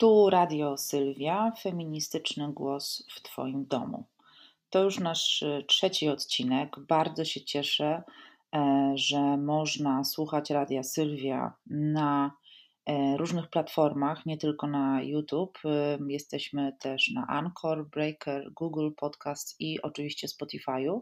Tu Radio Sylwia, feministyczny głos w Twoim domu. To już nasz y, trzeci odcinek. Bardzo się cieszę, e, że można słuchać Radia Sylwia na e, różnych platformach, nie tylko na YouTube. Jesteśmy też na Anchor, Breaker, Google Podcast i oczywiście Spotify'u.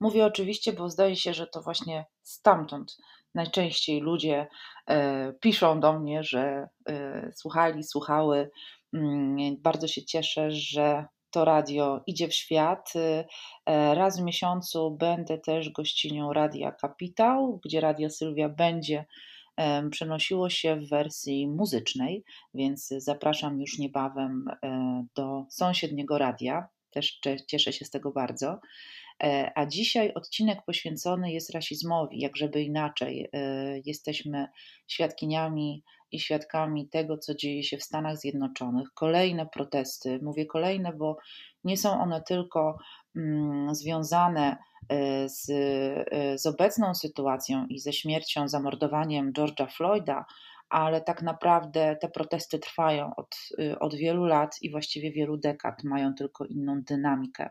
Mówię oczywiście, bo zdaje się, że to właśnie stamtąd najczęściej ludzie e, piszą do mnie, że e, słuchali, słuchały. Mm, bardzo się cieszę, że to radio idzie w świat. E, raz w miesiącu będę też gościnią Radia Kapitał, gdzie Radio Sylwia będzie przenosiło się w wersji muzycznej, więc zapraszam już niebawem do sąsiedniego radia. Też cieszę się z tego bardzo. E, a dzisiaj odcinek poświęcony jest rasizmowi, jak żeby inaczej. E, jesteśmy świadkiniami i świadkami tego, co dzieje się w Stanach Zjednoczonych. Kolejne protesty, mówię kolejne, bo nie są one tylko mm, związane e, z, z obecną sytuacją i ze śmiercią, zamordowaniem George'a Floyda, ale tak naprawdę te protesty trwają od, od wielu lat i właściwie wielu dekad, mają tylko inną dynamikę.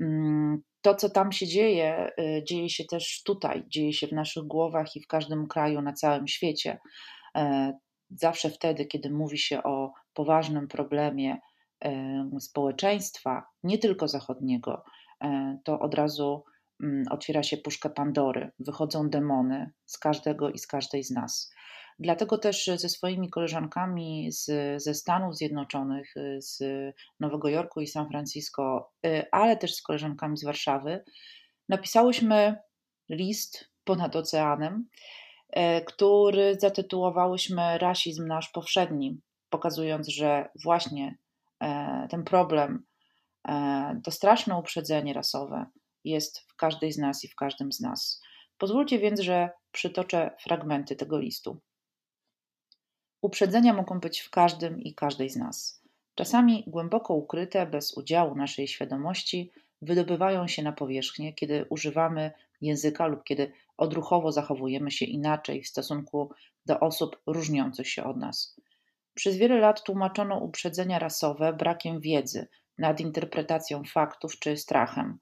Mm, to, co tam się dzieje, y, dzieje się też tutaj, dzieje się w naszych głowach i w każdym kraju na całym świecie. E, zawsze wtedy, kiedy mówi się o poważnym problemie społeczeństwa, nie tylko zachodniego, e, to od razu mm, otwiera się puszka Pandory, wychodzą demony z każdego i z każdej z nas. Dlatego też ze swoimi koleżankami z, ze Stanów Zjednoczonych, z Nowego Jorku i San Francisco, y, ale też z koleżankami z Warszawy, napisałyśmy list ponad oceanem, który zatytułowałyśmy Rasizm nasz powszedni, pokazując, że właśnie e, ten problem, e, to straszne uprzedzenie rasowe jest w każdej z nas i w każdym z nas. Pozwólcie więc, że przytoczę fragmenty tego listu. Uprzedzenia mogą być w każdym i każdej z nas. Czasami głęboko ukryte, bez udziału naszej świadomości, wydobywają się na powierzchnię, kiedy używamy języka lub kiedy odruchowo zachowujemy się inaczej w stosunku do osób różniących się od nas. Przez wiele lat tłumaczono uprzedzenia rasowe brakiem wiedzy, nad interpretacją faktów czy strachem.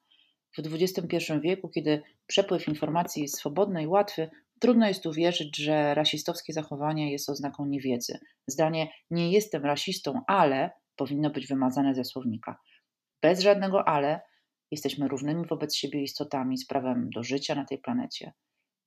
W XXI wieku, kiedy przepływ informacji jest swobodny i łatwy, Trudno jest uwierzyć, że rasistowskie zachowanie jest oznaką niewiedzy. Zdanie nie jestem rasistą, ale powinno być wymazane ze słownika. Bez żadnego ale jesteśmy równymi wobec siebie istotami z prawem do życia na tej planecie.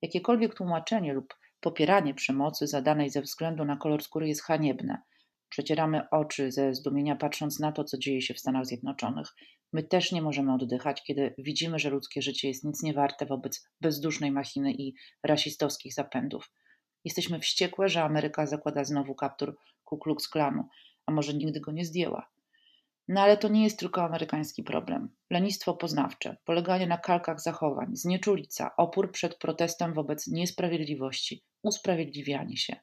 Jakiekolwiek tłumaczenie lub popieranie przemocy zadanej ze względu na kolor skóry jest haniebne. Przecieramy oczy ze zdumienia patrząc na to, co dzieje się w Stanach Zjednoczonych. My też nie możemy oddychać, kiedy widzimy, że ludzkie życie jest nic nie warte wobec bezdusznej machiny i rasistowskich zapędów. Jesteśmy wściekłe, że Ameryka zakłada znowu kaptur Ku Klux Klanu, a może nigdy go nie zdjęła. No ale to nie jest tylko amerykański problem. Lenistwo poznawcze, poleganie na kalkach zachowań, znieczulica, opór przed protestem wobec niesprawiedliwości, usprawiedliwianie się.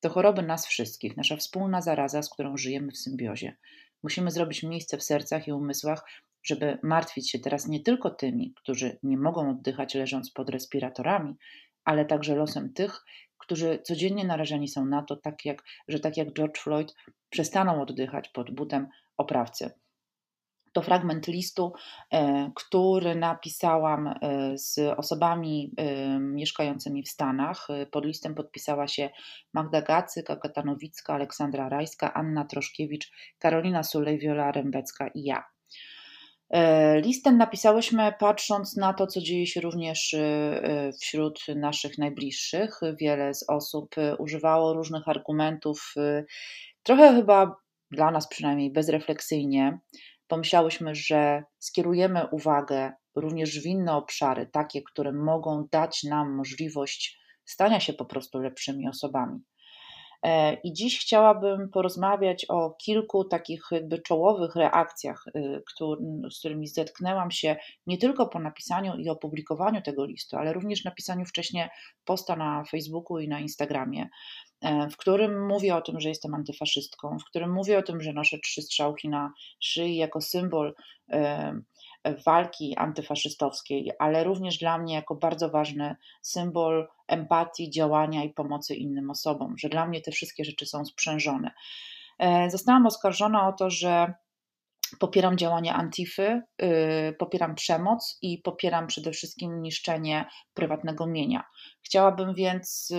To choroby nas wszystkich, nasza wspólna zaraza, z którą żyjemy w symbiozie. Musimy zrobić miejsce w sercach i umysłach, żeby martwić się teraz nie tylko tymi, którzy nie mogą oddychać leżąc pod respiratorami, ale także losem tych, którzy codziennie narażeni są na to, tak jak, że tak jak George Floyd, przestaną oddychać pod butem oprawcy. To fragment listu, e, który napisałam e, z osobami e, mieszkającymi w Stanach. Pod listem podpisała się Magda Gacyk, Agata Nowicka, Aleksandra Rajska, Anna Troszkiewicz, Karolina Sulej, Wiola Rębecka i ja. List ten napisałyśmy patrząc na to, co dzieje się również wśród naszych najbliższych. Wiele z osób używało różnych argumentów, trochę chyba dla nas przynajmniej bezrefleksyjnie, pomyślałyśmy, że skierujemy uwagę również w inne obszary, takie, które mogą dać nam możliwość stania się po prostu lepszymi osobami. E, I dziś chciałabym porozmawiać o kilku takich jakby czołowych reakcjach, y, z którymi zetknęłam się nie tylko po napisaniu i opublikowaniu tego listu, ale również napisaniu wcześniej posta na Facebooku i na Instagramie, w którym mówię o tym, że jestem antyfaszystką, w którym mówię o tym, że noszę trzy strzałki na szyi jako symbol e, walki antyfaszystowskiej, ale również dla mnie jako bardzo ważny symbol empatii, działania i pomocy innym osobom, że dla mnie te wszystkie rzeczy są sprzężone. Zostałam oskarżona o to, że popieram działania Antify, popieram przemoc i popieram przede wszystkim niszczenie prywatnego mienia. Chciałabym więc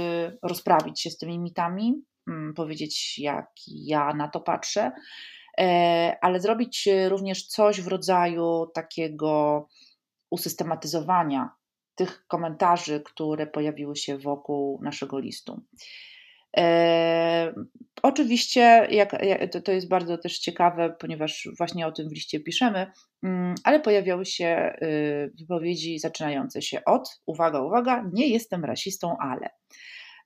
rozprawić się z tymi mitami, mm, powiedzieć, jak ja na to patrzę, ale zrobić również coś w rodzaju takiego usystematyzowania tych komentarzy, które pojawiły się wokół naszego listu. Oczywiście, jak, to, jest bardzo też ciekawe, ponieważ właśnie o tym w liście piszemy, mm, ale pojawiały się y, wypowiedzi zaczynające się od, uwaga, uwaga, nie jestem rasistą, ale.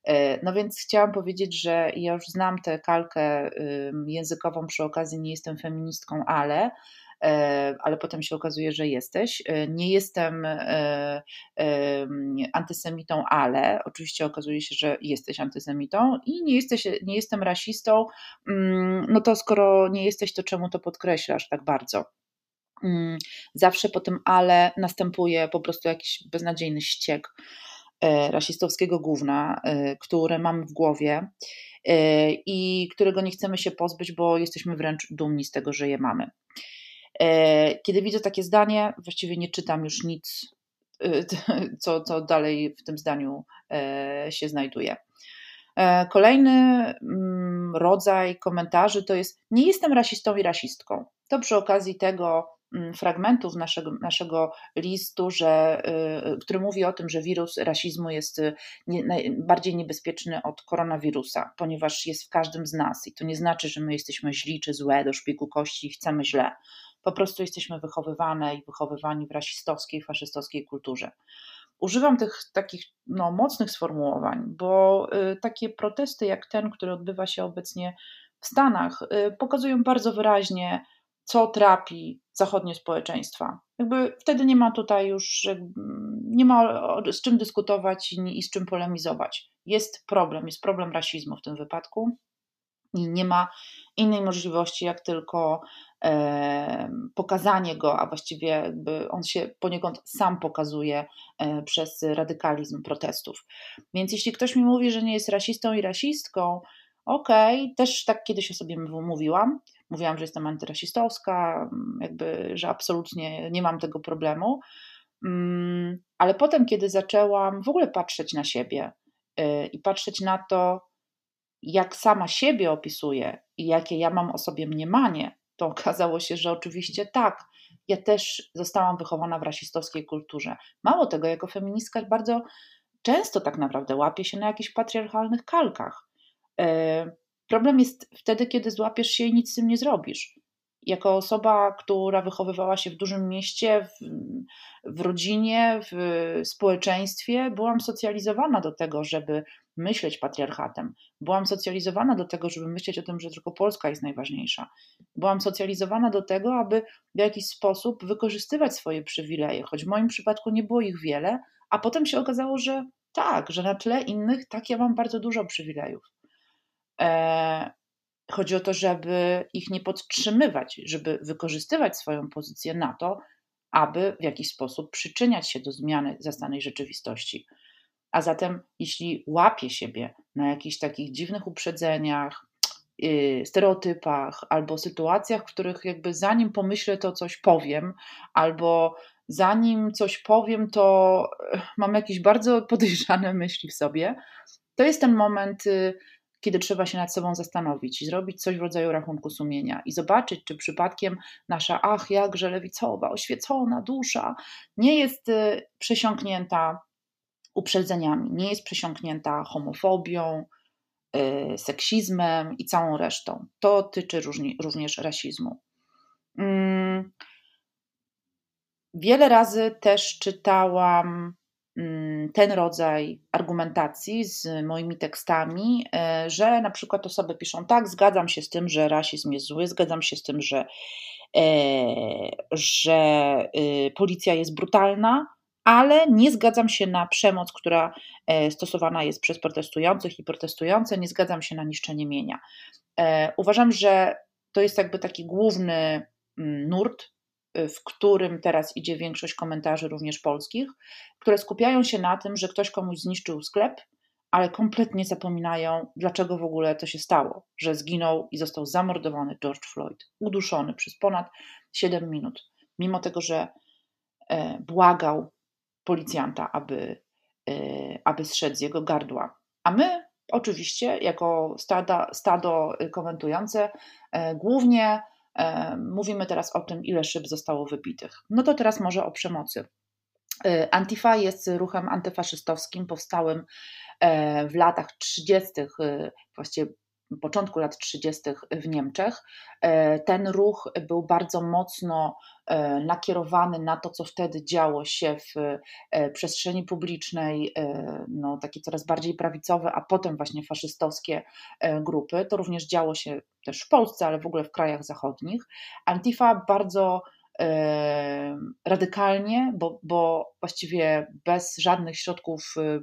E, no więc chciałam powiedzieć, że ja już znam tę kalkę językową przy okazji nie jestem feministką, ale ale potem się okazuje, że jesteś. E, nie jestem e, antysemitą, ale oczywiście okazuje się, że jesteś antysemitą i nie, jesteś, nie jestem rasistą. Mm, no to skoro nie jesteś, to czemu to podkreślasz tak bardzo? Mm, zawsze po tym ale następuje po prostu jakiś beznadziejny ściek rasistowskiego gówna, które mamy w głowie i którego nie chcemy się pozbyć, bo jesteśmy wręcz dumni z tego, że je mamy. E, kiedy widzę takie zdanie, właściwie nie czytam już nic, e, co, co dalej w tym zdaniu e, się znajduje. Kolejny mm, rodzaj komentarzy to jest: Nie jestem rasistą i rasistką. To przy okazji tego mm, fragmentów naszego, naszego listu, że, który mówi o tym, że wirus rasizmu jest nie, bardziej niebezpieczny od koronawirusa, ponieważ jest w każdym z nas. I to nie znaczy, że my jesteśmy źli czy złe do szpiku kości i chcemy źle po prostu jesteśmy wychowywane i wychowywani w rasistowskiej, faszystowskiej kulturze. Używam tych takich no, mocnych sformułowań, bo y, takie protesty jak ten, który odbywa się obecnie w Stanach, y, pokazują bardzo wyraźnie, co trapi zachodnie społeczeństwa. Jakby wtedy nie ma tutaj już, nie ma z czym dyskutować i z czym polemizować. Jest problem, jest problem rasizmu w tym wypadku i nie ma innej możliwości, jak tylko pokazanie go, a właściwie jakby on się poniekąd sam pokazuje e, przez radykalizm protestów. Więc jeśli ktoś mi mówi, że nie jest rasistą i rasistką, okej, okay, też tak kiedyś o sobie mówiłam. Mówiłam, że jestem antyrasistowska, jakby, że absolutnie nie mam tego problemu. Mm, ale potem, kiedy zaczęłam w ogóle patrzeć na siebie e, i patrzeć na to, jak sama siebie opisuję i jakie ja mam o sobie mniemanie, to okazało się, że oczywiście tak, ja też zostałam wychowana w rasistowskiej kulturze. Mało tego, jako feministka bardzo często tak naprawdę łapię się na jakichś patriarchalnych kalkach. E, problem jest wtedy, kiedy złapiesz się i nic z tym nie zrobisz. Jako osoba, która wychowywała się w dużym mieście, w, w rodzinie, w społeczeństwie, byłam socjalizowana do tego, żeby myśleć patriarchatem. Byłam socjalizowana do tego, żeby myśleć o tym, że tylko Polska jest najważniejsza. Byłam socjalizowana do tego, aby w jakiś sposób wykorzystywać swoje przywileje, choć w moim przypadku nie było ich wiele, a potem się okazało, że tak, że na tle innych tak ja mam bardzo dużo przywilejów. Eee, chodzi o to, żeby ich nie podtrzymywać, żeby wykorzystywać swoją pozycję na to, aby w jakiś sposób przyczyniać się do zmiany zastanej rzeczywistości. A zatem, jeśli łapię siebie na jakichś takich dziwnych uprzedzeniach, yy, stereotypach albo sytuacjach, w których jakby zanim pomyślę, to coś powiem, albo zanim coś powiem, to yy, mam jakieś bardzo podejrzane myśli w sobie, to jest ten moment, yy, kiedy trzeba się nad sobą zastanowić i zrobić coś w rodzaju rachunku sumienia i zobaczyć, czy przypadkiem nasza, ach, jakże lewicowa, oświecona dusza nie jest przesiąknięta uprzedzeniami, nie jest przesiąknięta homofobią, y, seksizmem i całą resztą. To tyczy również rasizmu. Mm. Wiele razy też czytałam mm, ten rodzaj argumentacji z moimi tekstami, y, że na przykład osoby piszą: Tak, zgadzam się z tym, że rasizm jest zły, zgadzam się z tym, że, e, że y, policja jest brutalna, ale nie zgadzam się na przemoc, która e, stosowana jest przez protestujących i protestujące, nie zgadzam się na niszczenie mienia. E, uważam, że to jest jakby taki główny mm, nurt, e, w którym teraz idzie większość komentarzy, również polskich, które skupiają się na tym, że ktoś komuś zniszczył sklep, ale kompletnie zapominają, dlaczego w ogóle to się stało, że zginął i został zamordowany George Floyd, uduszony przez ponad 7 minut, mimo tego, że e, błagał policjanta, aby, e, aby zszedł z jego gardła. A my, oczywiście, jako stada, stado komentujące, e, głównie mówimy teraz o tym, ile szyb zostało wybitych. No to teraz może o przemocy. Antifa jest ruchem antyfaszystowskim powstałym E, w latach 30., e, właściwie początku lat 30. w Niemczech. E, ten ruch był bardzo mocno nakierowany na to, co wtedy działo się w przestrzeni publicznej, no, takie coraz bardziej prawicowe, a potem właśnie faszystowskie grupy. To również działo się też w Polsce, ale w ogóle w krajach zachodnich. Antifa bardzo radykalnie, bo, bo właściwie bez żadnych środków E,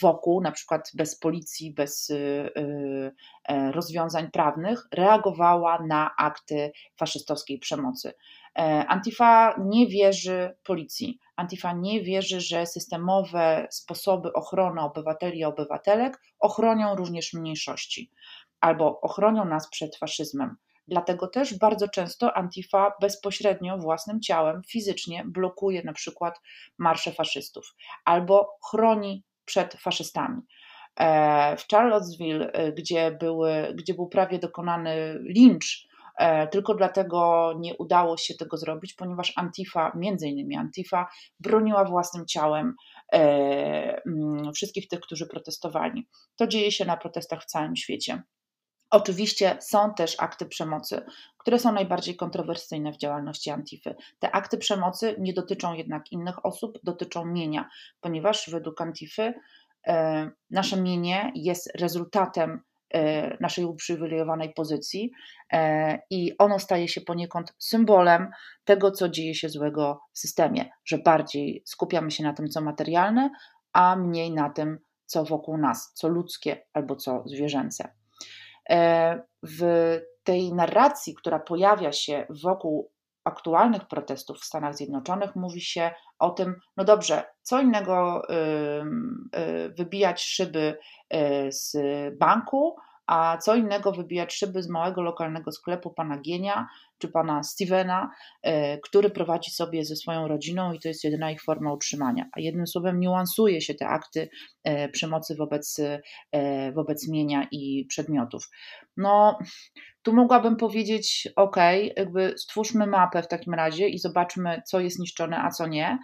wokół, na przykład bez policji, bez y, y, e, rozwiązań prawnych, reagowała na akty faszystowskiej przemocy. E, Antifa nie wierzy policji. Antifa nie wierzy, że systemowe sposoby ochrony obywateli i obywatelek ochronią również mniejszości albo ochronią nas przed faszyzmem. Dlatego też bardzo często Antifa bezpośrednio własnym ciałem, fizycznie blokuje na przykład marsze faszystów albo chroni przed faszystami. E, w Charlottesville, e, gdzie, były, gdzie był prawie dokonany lincz, e, tylko dlatego nie udało się tego zrobić, ponieważ Antifa, między innymi Antifa, broniła własnym ciałem wszystkich tych, którzy protestowali. To dzieje się na protestach w całym świecie. Oczywiście są też akty przemocy, które są najbardziej kontrowersyjne w działalności Antify. Te akty przemocy nie dotyczą jednak innych osób, dotyczą mienia, ponieważ według Antify e, nasze mienie jest rezultatem e, naszej uprzywilejowanej pozycji e, i ono staje się poniekąd symbolem tego, co dzieje się złego w systemie, że bardziej skupiamy się na tym, co materialne, a mniej na tym, co wokół nas, co ludzkie albo co zwierzęce. E, w tej narracji, która pojawia się wokół aktualnych protestów w Stanach Zjednoczonych, mówi się o tym, no dobrze, co innego y, wybijać szyby y, z banku, a co innego wybijać szyby z małego lokalnego sklepu pana Gienia czy pana Stevena, e, który prowadzi sobie ze swoją rodziną i to jest jedyna ich forma utrzymania. A jednym słowem niuansuje się te akty e, przemocy wobec, e, wobec mienia i przedmiotów. No, tu mogłabym powiedzieć, ok, jakby stwórzmy mapę w takim razie i zobaczmy, co jest niszczone, a co nie.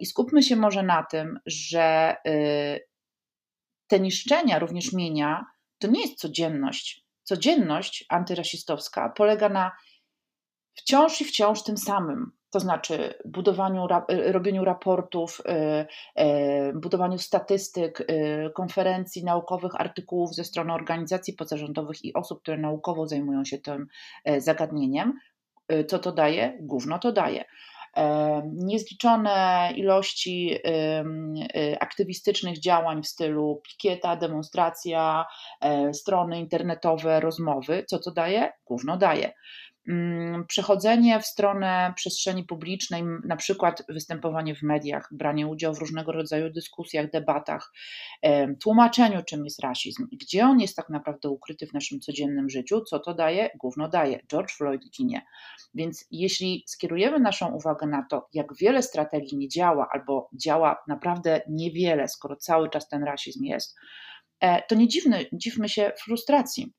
I skupmy się może na tym, że te niszczenia również mienia to nie jest codzienność. Codzienność antyrasistowska polega na wciąż i wciąż tym samym. To znaczy budowaniu, robieniu raportów, y, y, budowaniu statystyk, y, konferencji naukowych, artykułów ze strony organizacji pozarządowych i osób, które naukowo zajmują się tym zagadnieniem. Co to daje? Gówno to daje niezliczone ilości y, aktywistycznych działań w stylu pikieta, demonstracja, e, strony internetowe, rozmowy. Co to daje? Gówno daje. Mm, przechodzenie w stronę przestrzeni publicznej, na przykład występowanie w mediach, branie udziału w różnego rodzaju dyskusjach, debatach, tłumaczeniu, czym jest rasizm, gdzie on jest tak naprawdę ukryty w naszym codziennym życiu, co to daje? Gówno daje. George Floyd ginie. Więc jeśli skierujemy naszą uwagę na to, jak wiele strategii nie działa, albo działa naprawdę niewiele, skoro cały czas ten rasizm jest, e, to nie dziwny, dziwmy się frustracji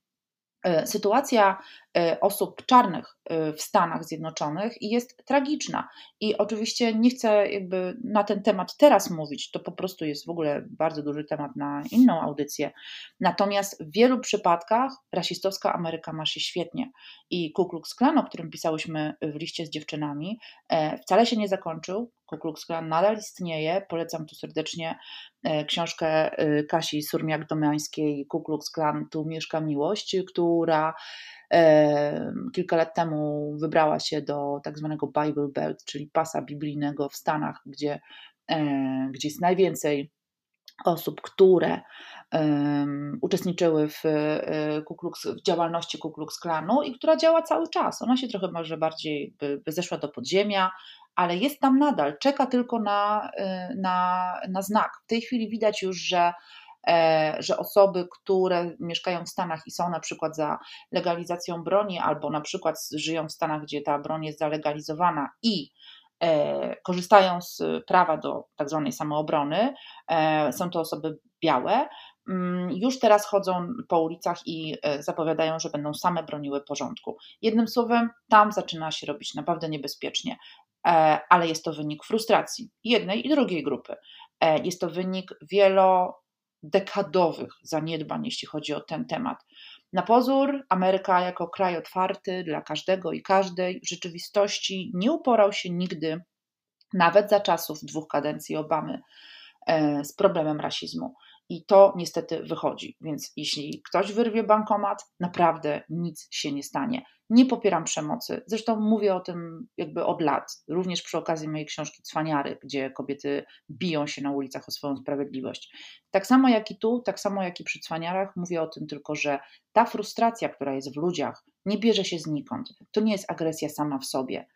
E, sytuacja osób czarnych e, w Stanach Zjednoczonych jest tragiczna. I oczywiście nie chcę jakby na ten temat teraz mówić, to po prostu jest w ogóle bardzo duży temat na inną audycję. Natomiast w wielu przypadkach rasistowska Ameryka ma się świetnie. I Ku Klux Klan, o którym pisałyśmy w liście z dziewczynami, wcale się nie zakończył. Ku Klux Klan nadal istnieje. Polecam tu serdecznie e, książkę e, Kasi Surmiak-Domiańskiej Ku Klux Klan Tu mieszka miłość, która e, kilka lat temu wybrała się do tak zwanego Bible Belt, czyli pasa biblijnego w Stanach, gdzie, gdzie jest najwięcej osób, które um, uczestniczyły w, Ku Klux, w działalności Ku Klux Klanu i która działa cały czas. Ona się trochę może bardziej by, by zeszła do podziemia, ale jest tam nadal, czeka tylko na, na, na znak. W tej chwili widać już, że E, że osoby, które mieszkają w Stanach i są na przykład za legalizacją broni, albo na przykład żyją w Stanach, gdzie ta broń jest zalegalizowana i e, korzystają z prawa do tak zwanej samoobrony, e, są to osoby białe, mm, już teraz chodzą po ulicach i zapowiadają, że będą same broniły porządku. Jednym słowem, tam zaczyna się robić naprawdę niebezpiecznie, ale jest to wynik frustracji jednej i drugiej grupy. Jest to wynik wielo dekadowych zaniedbań, jeśli chodzi o ten temat. Na pozór Ameryka jako kraj otwarty dla każdego i każdej w rzeczywistości nie uporał się nigdy, nawet za czasów dwóch kadencji Obamy, e, z problemem rasizmu. I to niestety wychodzi. Więc jeśli ktoś wyrwie bankomat, naprawdę nic się nie stanie. Nie popieram przemocy. Zresztą mówię o tym jakby od lat, również przy okazji mojej książki Cwaniary, gdzie kobiety biją się na ulicach o swoją sprawiedliwość. Tak samo jak i tu, tak samo jak i przy Cwaniarach, mówię o tym tylko, że ta frustracja, która jest w ludziach, nie bierze się znikąd. To nie jest agresja sama w sobie.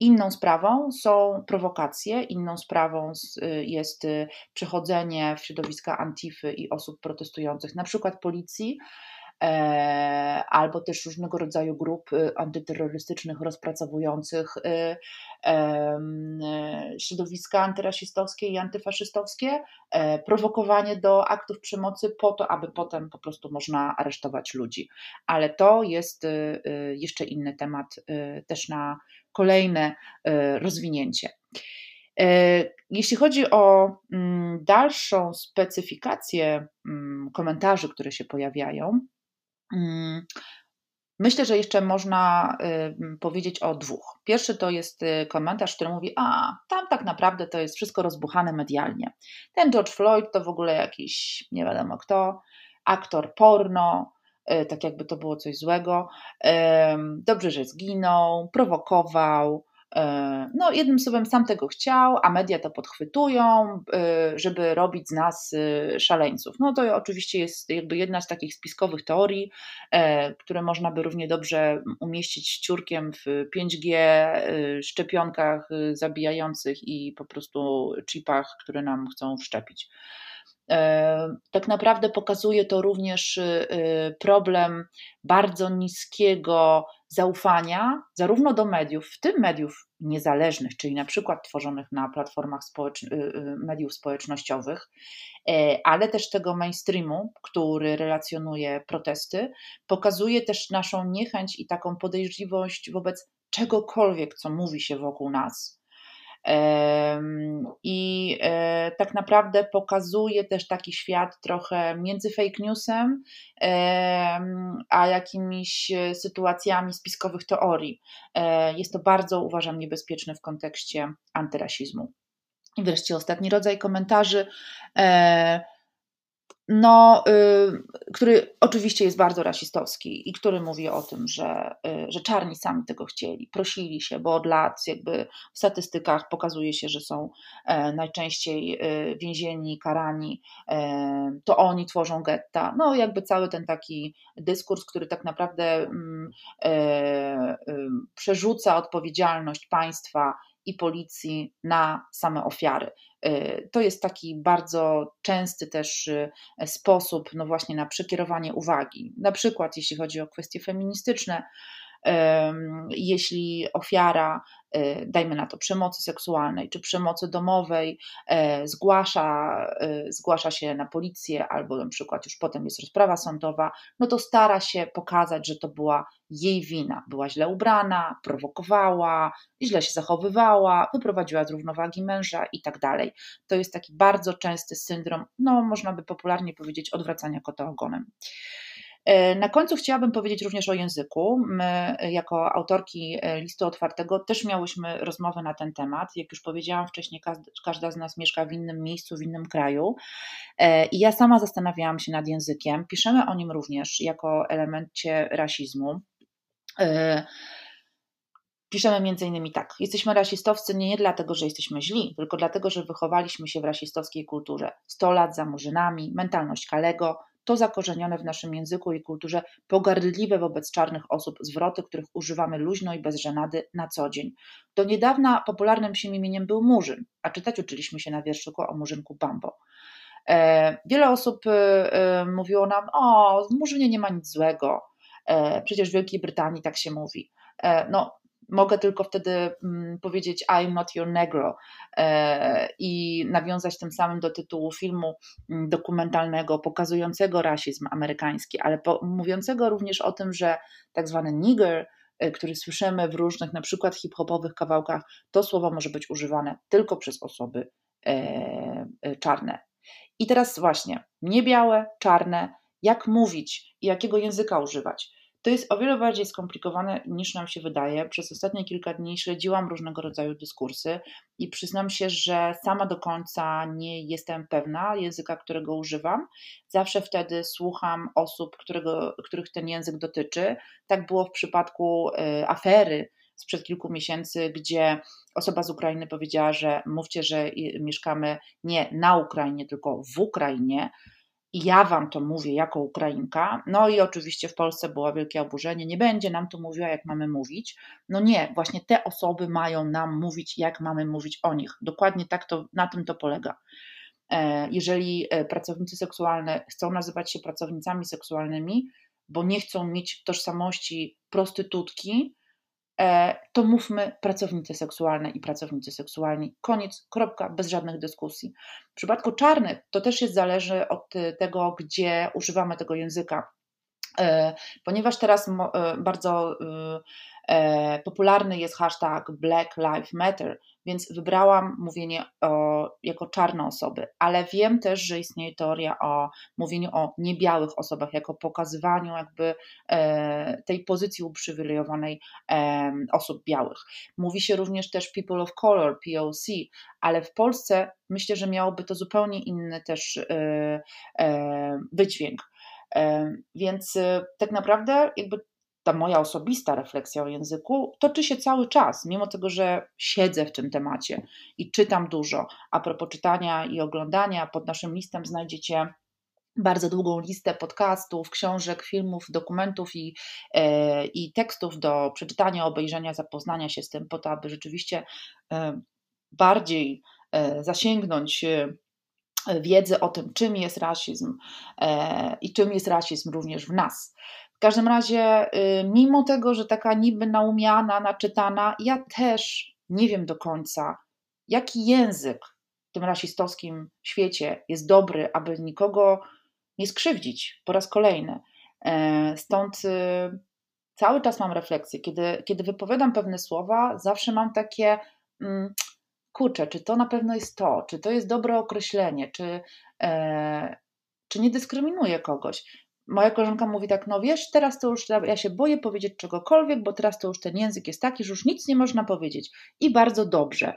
Inną sprawą są prowokacje, inną sprawą y, jest y, przechodzenie w środowiska Antify i osób protestujących, na przykład policji, albo też różnego rodzaju grup y, antyterrorystycznych rozpracowujących y, środowiska antyrasistowskie i antyfaszystowskie, e, prowokowanie do aktów przemocy po to, aby potem po prostu można aresztować ludzi. Ale to jest y, jeszcze inny temat, też na kolejne rozwinięcie. E, jeśli chodzi o mm, dalszą specyfikację mm, komentarzy, które się pojawiają, myślę, że jeszcze można y, powiedzieć o dwóch. Pierwszy to jest y, komentarz, który mówi: A, tam tak naprawdę to jest wszystko rozbuchane medialnie. Ten George Floyd to w ogóle jakiś nie wiadomo kto, aktor porno, y, tak jakby to było coś złego. Dobrze, że zginął, prowokował. E, no, jednym słowem, sam tego chciał, a media to podchwytują, e, żeby robić z nas e, szaleńców. No to oczywiście jest jakby jedna z takich spiskowych teorii, które można by równie dobrze umieścić ciurkiem w 5G, szczepionkach zabijających i po prostu chipach, które nam chcą wszczepić. Tak naprawdę pokazuje to również problem bardzo niskiego zaufania zarówno do mediów, w tym mediów niezależnych, czyli na przykład tworzonych na platformach społecz- y, y, mediów społecznościowych, e, ale też tego mainstreamu, który relacjonuje protesty, pokazuje też naszą niechęć i taką podejrzliwość wobec czegokolwiek, co mówi się wokół nas. I e, tak naprawdę pokazuje też taki świat trochę między fake newsem a jakimiś sytuacjami spiskowych teorii. E, jest to bardzo, uważam, niebezpieczne w kontekście antyrasizmu. I wreszcie ostatni rodzaj komentarzy e, no, y, który oczywiście jest bardzo rasistowski i który mówi o tym, że, y, że czarni sami tego chcieli, prosili się, bo od lat jakby w statystykach pokazuje się, że są e, najczęściej y, więzieni, karani, e, to oni tworzą getta. No, jakby cały ten taki dyskurs, który tak naprawdę mm, e, przerzuca odpowiedzialność państwa i policji na same ofiary. Y, to jest taki bardzo częsty też y, sposób, no właśnie, na przekierowanie uwagi. Na przykład, jeśli chodzi o kwestie feministyczne, jeśli ofiara, e, dajmy na to, przemocy seksualnej czy przemocy domowej e, zgłasza, e, zgłasza się na policję albo na przykład już potem jest rozprawa sądowa, no to stara się pokazać, że to była jej wina. Była źle ubrana, prowokowała, źle się zachowywała, wyprowadziła z równowagi męża i tak dalej. To jest taki bardzo częsty syndrom, no można by popularnie powiedzieć, odwracania kota ogonem. E, na końcu chciałabym powiedzieć również o języku. My, jako autorki e, listu otwartego, też miałyśmy rozmowę na ten temat. Jak już powiedziałam wcześniej, każda z nas mieszka w innym miejscu, w innym kraju. E, I ja sama zastanawiałam się nad językiem. Piszemy o nim również jako elemencie rasizmu. piszemy między innymi tak. Jesteśmy rasistowcy nie, nie dlatego, że jesteśmy źli, tylko dlatego, że wychowaliśmy się w rasistowskiej kulturze. 100 lat za murzynami, mentalność Kalego, to zakorzenione w naszym języku i kulturze pogardliwe wobec czarnych osób zwroty, których używamy luźno i bez żenady na co dzień. Do niedawna popularnym psim imieniem był Murzyn, a czytać uczyliśmy się na wierszyku o Murzynku Bambo. E, wiele osób e, e, mówiło nam, o, w Murzynie nie ma nic złego, przecież w Wielkiej Brytanii tak się mówi. No, mogę tylko wtedy mm, powiedzieć I'm not your negro e, i nawiązać tym samym do tytułu filmu mm, dokumentalnego pokazującego rasizm amerykański, ale po, mówiącego również o tym, że tak zwany nigger, e, który słyszymy w różnych na przykład hip-hopowych kawałkach, to słowo może być używane tylko przez osoby e, czarne. I teraz właśnie, nie białe, czarne, jak mówić i jakiego języka używać. To jest o wiele bardziej skomplikowane niż nam się wydaje. Przez ostatnie kilka dni śledziłam różnego rodzaju dyskursy i przyznam się, że sama do końca nie jestem pewna języka, którego używam. Zawsze wtedy słucham osób, którego, których ten język dotyczy. Tak było w przypadku y, afery sprzed kilku miesięcy, gdzie osoba z Ukrainy powiedziała, że mówcie, że mieszkamy nie na Ukrainie, tylko w Ukrainie i ja wam to mówię jako Ukrainka. No i oczywiście w Polsce było wielkie oburzenie. Nie będzie nam to mówiła, jak mamy mówić. No nie, właśnie te osoby mają nam mówić, jak mamy mówić o nich. Dokładnie tak to, na tym to polega. E, jeżeli e, pracownicy seksualni chcą nazywać się pracownicami seksualnymi, bo nie chcą mieć tożsamości prostytutki, to mówmy pracownicy seksualne i pracownicy seksualni. Koniec, kropka, bez żadnych dyskusji. W przypadku czarnych to też jest zależy od tego, gdzie używamy tego języka. E, ponieważ teraz e, bardzo popularny jest hashtag Black Lives Matter, więc wybrałam mówienie o, jako czarne osoby, ale wiem też, że istnieje teoria o mówieniu o niebiałych osobach, jako pokazywaniu jakby e, tej pozycji uprzywilejowanej e, osób białych. Mówi się również też people of color, POC, ale w Polsce myślę, że miałoby to zupełnie inny też e, e wydźwięk. E, więc e, tak naprawdę jakby ta moja osobista refleksja o języku toczy się cały czas, mimo tego, że siedzę w tym temacie i czytam dużo. A propos czytania i oglądania, pod naszym listem znajdziecie bardzo długą listę podcastów, książek, filmów, dokumentów i, e, i tekstów do przeczytania, obejrzenia, zapoznania się z tym, po to, aby rzeczywiście e, bardziej e, zasięgnąć wiedzy o tym, czym jest rasizm i czym jest rasizm również w nas. W każdym razie, y, mimo tego, że taka niby naumiana, naczytana, ja też nie wiem do końca, jaki język w tym rasistowskim świecie jest dobry, aby nikogo nie skrzywdzić po raz kolejny. E, stąd y, cały czas mam refleksję. Kiedy, kiedy wypowiadam pewne słowa, zawsze mam takie, mm, kurczę, czy to na pewno jest to, czy to jest dobre określenie, czy, e, czy nie dyskryminuję kogoś moja koleżanka mówi tak, no wiesz, teraz to już ja się boję powiedzieć czegokolwiek, bo teraz to już ten język jest taki, że już nic nie można powiedzieć. I bardzo dobrze.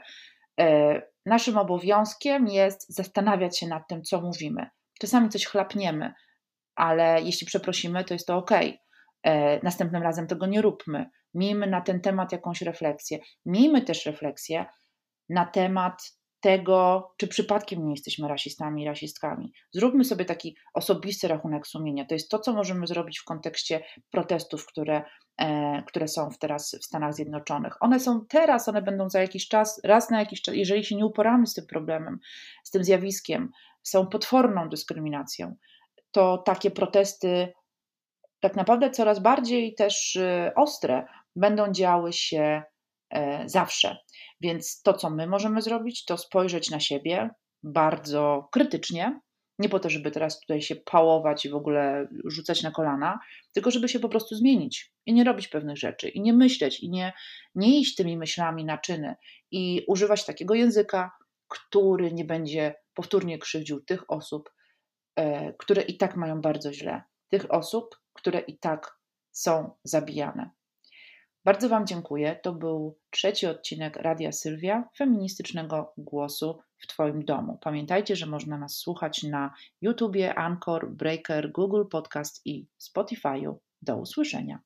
E, naszym obowiązkiem jest zastanawiać się nad tym, co mówimy. Czasami coś chlapniemy, ale jeśli przeprosimy, to jest to ok. E, następnym razem tego nie róbmy. Miejmy na ten temat jakąś refleksję. Miejmy też refleksję na temat tego, czy przypadkiem nie jesteśmy rasistami i rasistkami. Zróbmy sobie taki osobisty rachunek sumienia. To jest to, co możemy zrobić w kontekście protestów, które, e, które są teraz w Stanach Zjednoczonych. One są teraz, one będą za jakiś czas, raz na jakiś czas, jeżeli się nie uporamy z tym problemem, z tym zjawiskiem, są potworną dyskryminacją. To takie protesty, tak naprawdę coraz bardziej też e, ostre, będą działy się zawsze. Więc to, co my możemy zrobić, to spojrzeć na siebie bardzo krytycznie, nie po to, żeby teraz tutaj się pałować i w ogóle rzucać na kolana, tylko żeby się po prostu zmienić i nie robić pewnych rzeczy, i nie myśleć, i nie, nie iść tymi myślami na czyny, i używać takiego języka, który nie będzie powtórnie krzywdził tych osób, e, które i tak mają bardzo źle, tych osób, które i tak są zabijane. Bardzo Wam dziękuję. To był trzeci odcinek Radia Sylwia, feministycznego głosu w Twoim domu. Pamiętajcie, że można nas słuchać na YouTubie, Anchor, Breaker, Google Podcast i Spotify'u. Do usłyszenia.